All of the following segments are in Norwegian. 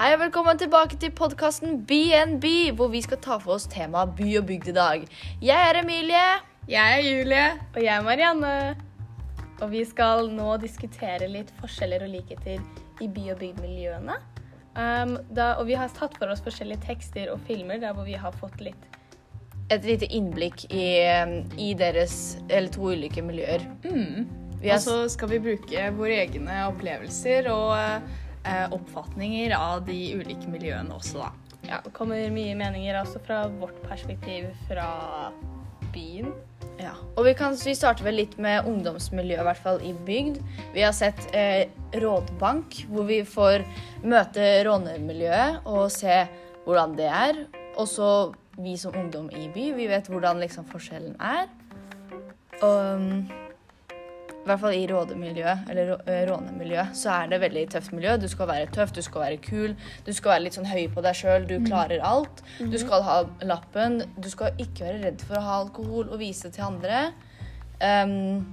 Hei og velkommen tilbake til podkasten BNB, hvor vi skal ta for oss temaet by og bygd i dag. Jeg er Emilie. Jeg er Julie. Og jeg er Marianne. Og vi skal nå diskutere litt forskjeller og likheter i by- og bygdmiljøene. Um, da, og vi har tatt for oss forskjellige tekster og filmer der hvor vi har fått litt Et lite innblikk i, i deres eller to ulike miljøer. Mm. Og så skal vi bruke våre egne opplevelser og oppfatninger av de ulike miljøene også, da. Ja, det kommer mye meninger også fra vårt perspektiv fra byen. ja. Og vi, kan, vi starter vel litt med ungdomsmiljøet, i hvert fall i bygd. Vi har sett eh, rådbank, hvor vi får møte rånermiljøet og se hvordan det er. Og så vi som ungdom i by, vi vet hvordan liksom forskjellen er. Um, i hvert fall i rådemiljøet, eller eh, rånemiljøet, så er det veldig tøft miljø. Du skal være tøff, du skal være kul, du skal være litt sånn høy på deg sjøl, du klarer alt. Du skal ha lappen, du skal ikke være redd for å ha alkohol og vise det til andre. Um,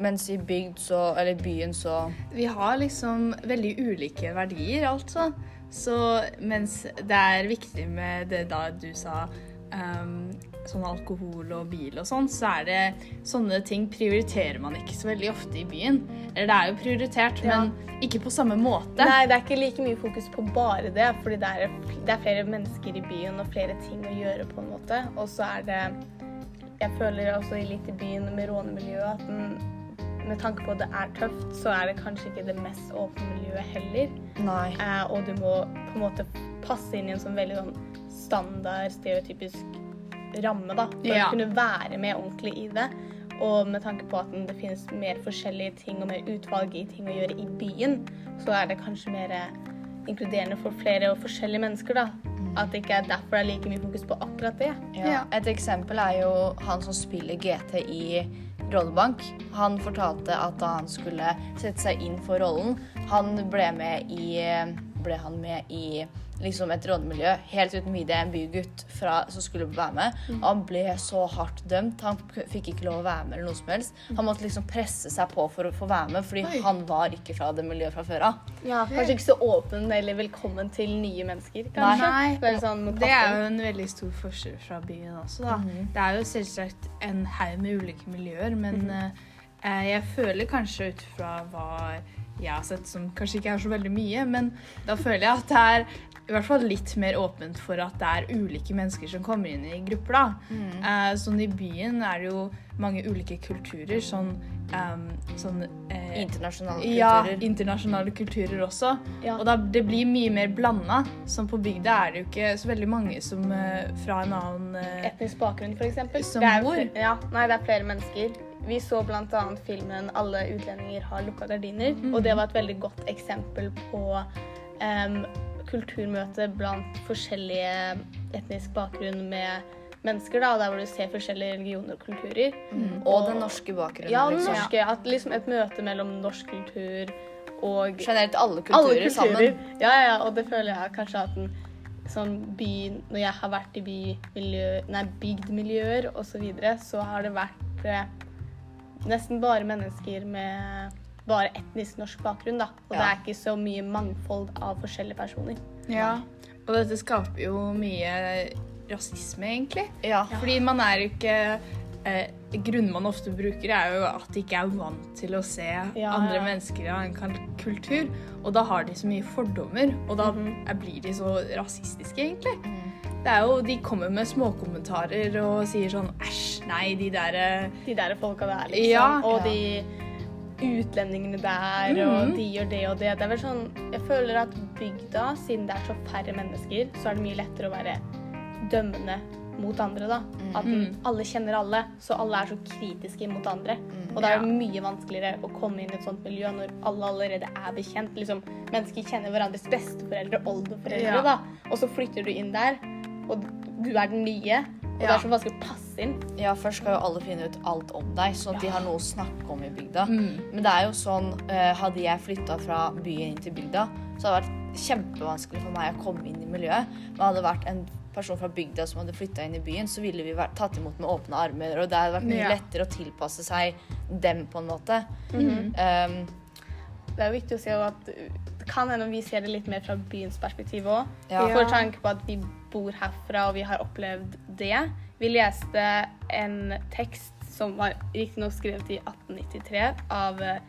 mens i bygd så, eller byen så Vi har liksom veldig ulike verdier, altså. Så mens det er viktig med det da du sa um, sånn alkohol og bil og sånn, så er det sånne ting prioriterer man ikke så veldig ofte i byen. Eller det er jo prioritert, Ja. men ikke på samme måte. Nei, det er ikke like mye fokus på bare det, fordi det er, det er flere mennesker i byen og flere ting å gjøre på en måte. Og så er det Jeg føler også litt i byen med rånemiljøet at den, med tanke på at det er tøft, så er det kanskje ikke det mest åpne miljøet heller. Nei. Eh, og du må på en måte passe inn i en sånn veldig sånn standard, stereotypisk ramme, da. For Ja. å kunne være med ordentlig i det. Og med tanke på at det finnes mer forskjellige ting og mer utvalg i ting å gjøre i byen, så er det kanskje mer inkluderende for flere og forskjellige mennesker, da. At det ikke er derfor det er like mye fokus på akkurat det. Ja. Et eksempel er jo han som spiller GT i Rollebank. Han fortalte at da han skulle sette seg inn for rollen, han ble med i ble han med i liksom et rådemiljø helt uten videre. En bygutt fra, som skulle være med. Og han ble så hardt dømt. Han fikk ikke lov å være med. eller noe som helst. Han måtte liksom presse seg på for å få være med, fordi Oi. han var ikke fra det miljøet fra før av. Ja, Kanskje ikke så åpen eller velkommen til nye mennesker, kanskje. Nei. Det er, sånn, Det er jo en veldig stor forskjell fra byen også, da. Det er jo selvsagt en haug med ulike miljøer, men eh, jeg føler kanskje ut fra hva jeg har sett, som kanskje ikke er så veldig mye, men da føler jeg at det er i hvert fall litt mer åpent for at det er ulike mennesker som kommer inn i grupper, da. Eh, sånn i byen er det jo mange ulike kulturer, sånn, um, sånn eh, Internasjonale ja, internasjonale kulturer også. Ja. Og da, det blir mye mer blanda. Som på bygda er det jo ikke så veldig mange som eh, fra en annen eh, etnisk bakgrunn, f.eks. Som det er, hvor? Ja, nei, det er flere mennesker. Vi så bl.a. filmen 'Alle utlendinger har lukka gardiner'. Mhm. Og det var et veldig godt eksempel på um, kulturmøte blant forskjellige etnisk bakgrunn med mennesker. da, Der hvor du ser forskjellige religioner og kulturer. Og den norske bakgrunnen. Ja, den liksom. norske. At liksom et møte mellom norsk kultur og Generelt alle kulturer, alle kulturer. sammen. Ja, ja, og det føler jeg kanskje at den sånn by Når jeg har vært i bymiljø, nei, bygdmiljøer osv., så, videre, så har det vært eh, nesten bare mennesker med bare etnisk norsk bakgrunn, da. Og det er ikke så mye mangfold av forskjellige personer. Ja. Og dette skaper jo mye rasisme, egentlig. Ja. Fordi man er jo ikke eh, Grunnen man ofte bruker, er jo at de ikke er vant til å se Ja, andre ja. mennesker av en kultur. Og da har de så mye fordommer, og da mm -hmm. blir de så rasistiske, egentlig. Det er jo, De kommer med småkommentarer og sier sånn æsj, nei, de der eh, De der folka der, liksom. Ja. og Ja. de utlendingene der, mm. og de gjør det og det. Det er vel sånn Jeg føler at bygda, siden det er så færre mennesker, så er det mye lettere å være dømmende mot andre, da. At Mhm. alle kjenner alle, så alle er så kritiske mot andre. Og det er jo mye vanskeligere å komme inn i et sånt miljø når alle allerede er bekjent. Liksom, mennesker kjenner hverandres besteforeldre, oldeforeldre, Ja. da. Og så flytter du inn der, og du er den nye. Og det er så vanskelig å passe inn. Ja, først skal jo alle finne ut alt om deg, sånn at de har noe å snakke om i bygda. Mm. Men det er jo sånn, eh, hadde jeg flytta fra byen inn til bygda, så hadde det vært kjempevanskelig for meg å komme inn i miljøet. Men hadde det vært en person fra bygda som hadde flytta inn i byen, så ville vi vært tatt imot med åpne armer, og det hadde vært mye Ja. lettere å tilpasse seg dem, på en måte. Mhm. Um, Det er jo viktig å si at det kan hende vi ser det litt mer fra byens perspektiv òg. Ja. For tanke på at vi bor herfra, og vi har opplevd det. Vi leste en tekst som var riktignok skrevet i 1893 av eh,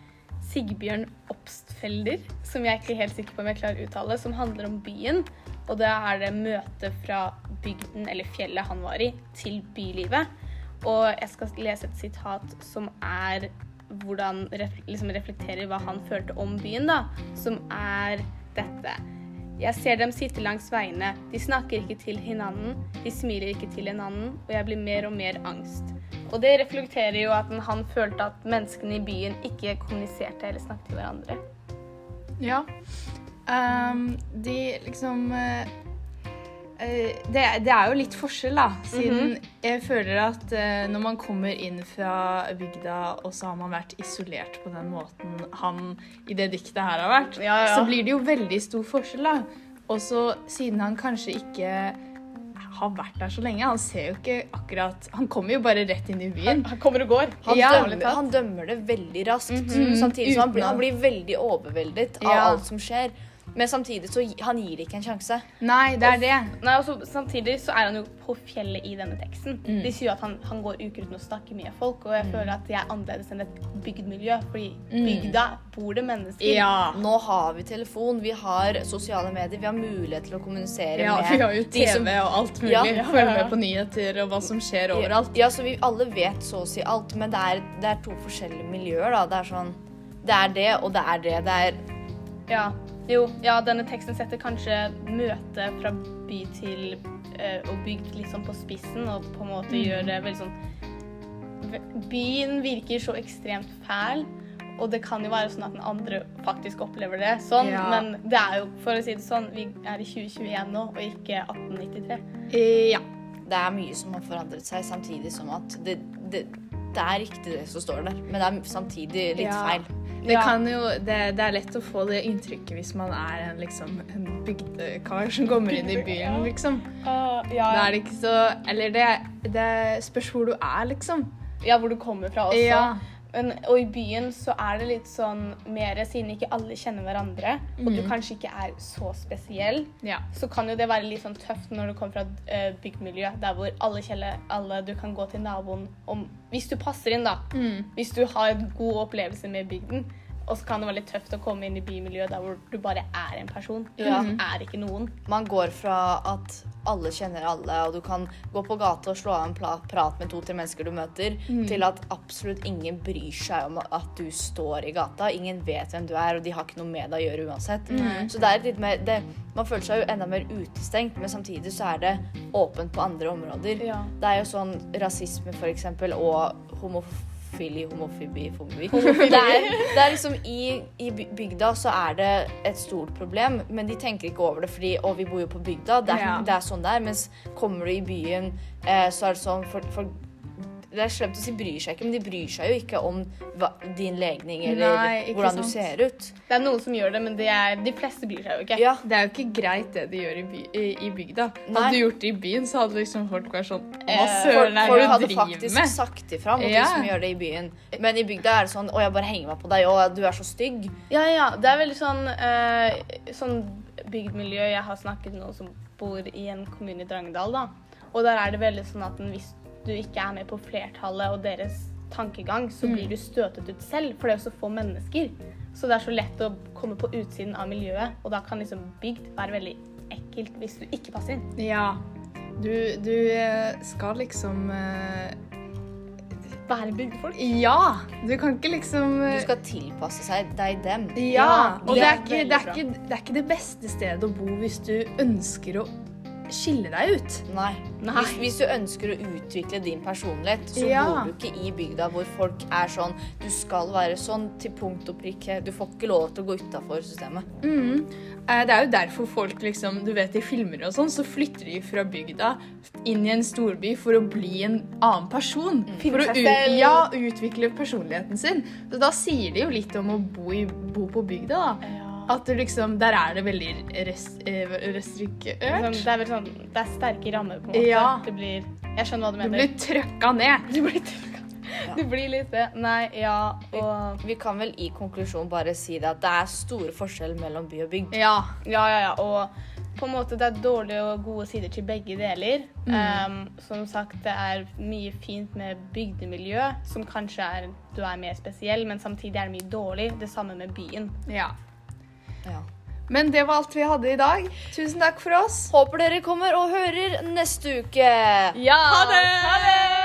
Sigbjørn Obstfelder, som jeg ikke er helt sikker på om jeg klarer å uttale, som handler om byen. Og da er det møte fra bygden, eller fjellet han var i, til bylivet. Og jeg skal lese et sitat som er hvordan liksom reflekterer hva han følte om byen, da. Som er dette. Jeg ser dem sitte langs veiene. De snakker ikke til hverandre, de smiler ikke til hverandre, og jeg blir mer og mer angst. Og det reflekterer jo at han følte at menneskene i byen ikke kommuniserte eller snakket til hverandre. Ja. Um, de liksom eh, det, det er jo litt forskjell, da. Siden jeg føler at uh, når man kommer inn fra bygda, og så har man vært isolert på den måten han i det diktet her har vært, Ja, ja. så blir det jo veldig stor forskjell, da. Og så siden han kanskje ikke har vært der så lenge, han ser jo ikke akkurat Han kommer jo bare rett inn i byen. Han kommer og går. Han, Ja. dømmer, han dømmer det veldig raskt, Mhm. samtidig som han, blir- han blir veldig overveldet av Ja. alt som skjer. Men samtidig så han gir det ikke en sjanse. Nei, det er det. Nei, og så Samtidig så er han jo på fjellet i denne teksten. Mm. De sier jo at han, han går uker uten å snakke med folk, og jeg føler at det er annerledes enn et bygdmiljø. Fordi Mm. bygda bor det mennesker. Ja. Nå har vi telefon, vi har sosiale medier, vi har mulighet til å kommunisere ja med vi har jo TV som- og alt mulig. Ja. Følge med på nyheter og hva som skjer overalt. Ja, så vi alle vet så å si alt, men det er, det er to forskjellige miljøer, da. Det er sånn Det er det, og det er det. Det er Ja. Jo, ja, denne teksten setter kanskje møtet fra by til eh, og bygd litt sånn på spissen, og på en måte Mm. gjør det veldig sånn Byen virker så ekstremt fæl, og det kan jo være sånn at den andre faktisk opplever det sånn, Ja. men det er jo, for å si det sånn, vi er i 2021 nå, og ikke 1893. Ja. Det er mye som har forandret seg, samtidig som at det, det, det er riktig det som står der, men det er samtidig litt Ja. feil. Det, Ja. kan jo, det, det er lett å få det inntrykket hvis man er en, liksom, en bygdekar som kommer inn i byen, liksom. Uh, Da ja, er det ikke så Eller det, det spørs hvor du er, liksom. ja, hvor du kommer fra også. Ja. Men, og i byen så er det litt sånn mer siden ikke alle kjenner hverandre, og du Mhm. kanskje ikke er så spesiell, Ja. så kan jo det være litt sånn tøft når du kommer fra et uh, bygdmiljø der hvor alle kjeller alle, du kan gå til naboen om Hvis du passer inn, da. Mm. Hvis du har en god opplevelse med bygden. Og så kan det være litt tøft å komme inn i bymiljøet der hvor du bare er en person. Du Ja. er ikke noen. Man går fra at alle kjenner alle, og du kan gå på gata og slå av en prat med to-tre mennesker du møter, til at absolutt ingen bryr seg om at du står i gata. Ingen vet hvem du er, og de har ikke noe med deg å gjøre uansett. Så det er litt mer det, Man føler seg jo enda mer utestengt, men samtidig så er det åpent på andre områder. Ja. Det er jo sånn rasisme, for eksempel, og homofili, homofobi, fobi. Det er, det er liksom i, I bygda så er det et stort problem, men de tenker ikke over det fordi Å, vi bor jo på bygda, det er, Ja. det er sånn det er. Mens kommer du i byen, eh, så er det sånn for, for Det er slemt å si bryr seg ikke, men de bryr seg jo ikke om hva, din legning eller Nei, hvordan hvordan du ser ut. Det er noen som gjør det, men det er, de fleste bryr seg jo ikke. Ja, Det er jo ikke greit det de gjør i, by, i, i bygda. Hadde du gjort det i byen, så hadde liksom folk vært sånn Hva folk, søren er folk det hadde du driver faktisk med? sagt ifra mot Ja. de som gjør det i byen. Men i bygda er det sånn Å, jeg bare henger meg på deg. Å, du er så stygg. Ja, ja. Det er veldig sånn, eh, sånn bygdmiljø. Jeg har snakket med noen som bor i en kommune i Drangedal, da. Og der er det veldig sånn at hvis du ikke er med på flertallet og deres tankegang, så blir du støtet ut selv, for det er jo så få mennesker. Så det er så lett å komme på utsiden av miljøet, og da kan liksom bygd være veldig ekkelt hvis du ikke passer inn. Ja. Du, du eh, skal liksom eh, Være bygdfolk. Ja! Du kan ikke liksom eh, Du skal tilpasse seg deg dem. Ja, og det er er, ikke, det, er ikke, det er ikke det beste stedet å bo hvis du ønsker å skille deg ut. Nei. Nei. Hvis, hvis du ønsker å utvikle din personlighet, så Ja. bor du ikke i bygda hvor folk er sånn Du skal være sånn til punkt og prikke. Du får ikke lov til å gå utafor systemet. Mm. Eh, Det er jo derfor folk liksom, du vet i filmer og sånn, så flytter de fra bygda inn i en storby for å bli en annen person. Mm. For å ut, ja, utvikle personligheten sin. Så da sier det jo litt om å bo, i, bo på bygda, da. At du liksom, der er det veldig eh, Sånn, det er veldig sånn Det er sterke rammer, på en måte. Ja. Det blir Jeg skjønner hva du mener. Du blir trøkka ned. Du blir trøkka ja. Det blir litt det. Nei, ja, og Vi kan vel i konklusjon bare si det at det er store forskjeller mellom by og bygd. Ja. Ja, ja, ja. Og på en måte det er dårlige og gode sider til begge deler. Um, som sagt, det er mye fint med bygdemiljø, som kanskje er du er mer spesiell, men samtidig er det mye dårlig. Det samme med byen. ja. Ja. Men det var alt vi hadde i dag. Tusen takk for oss. Håper dere kommer og hører neste uke. Ja! Ha det! Ha det!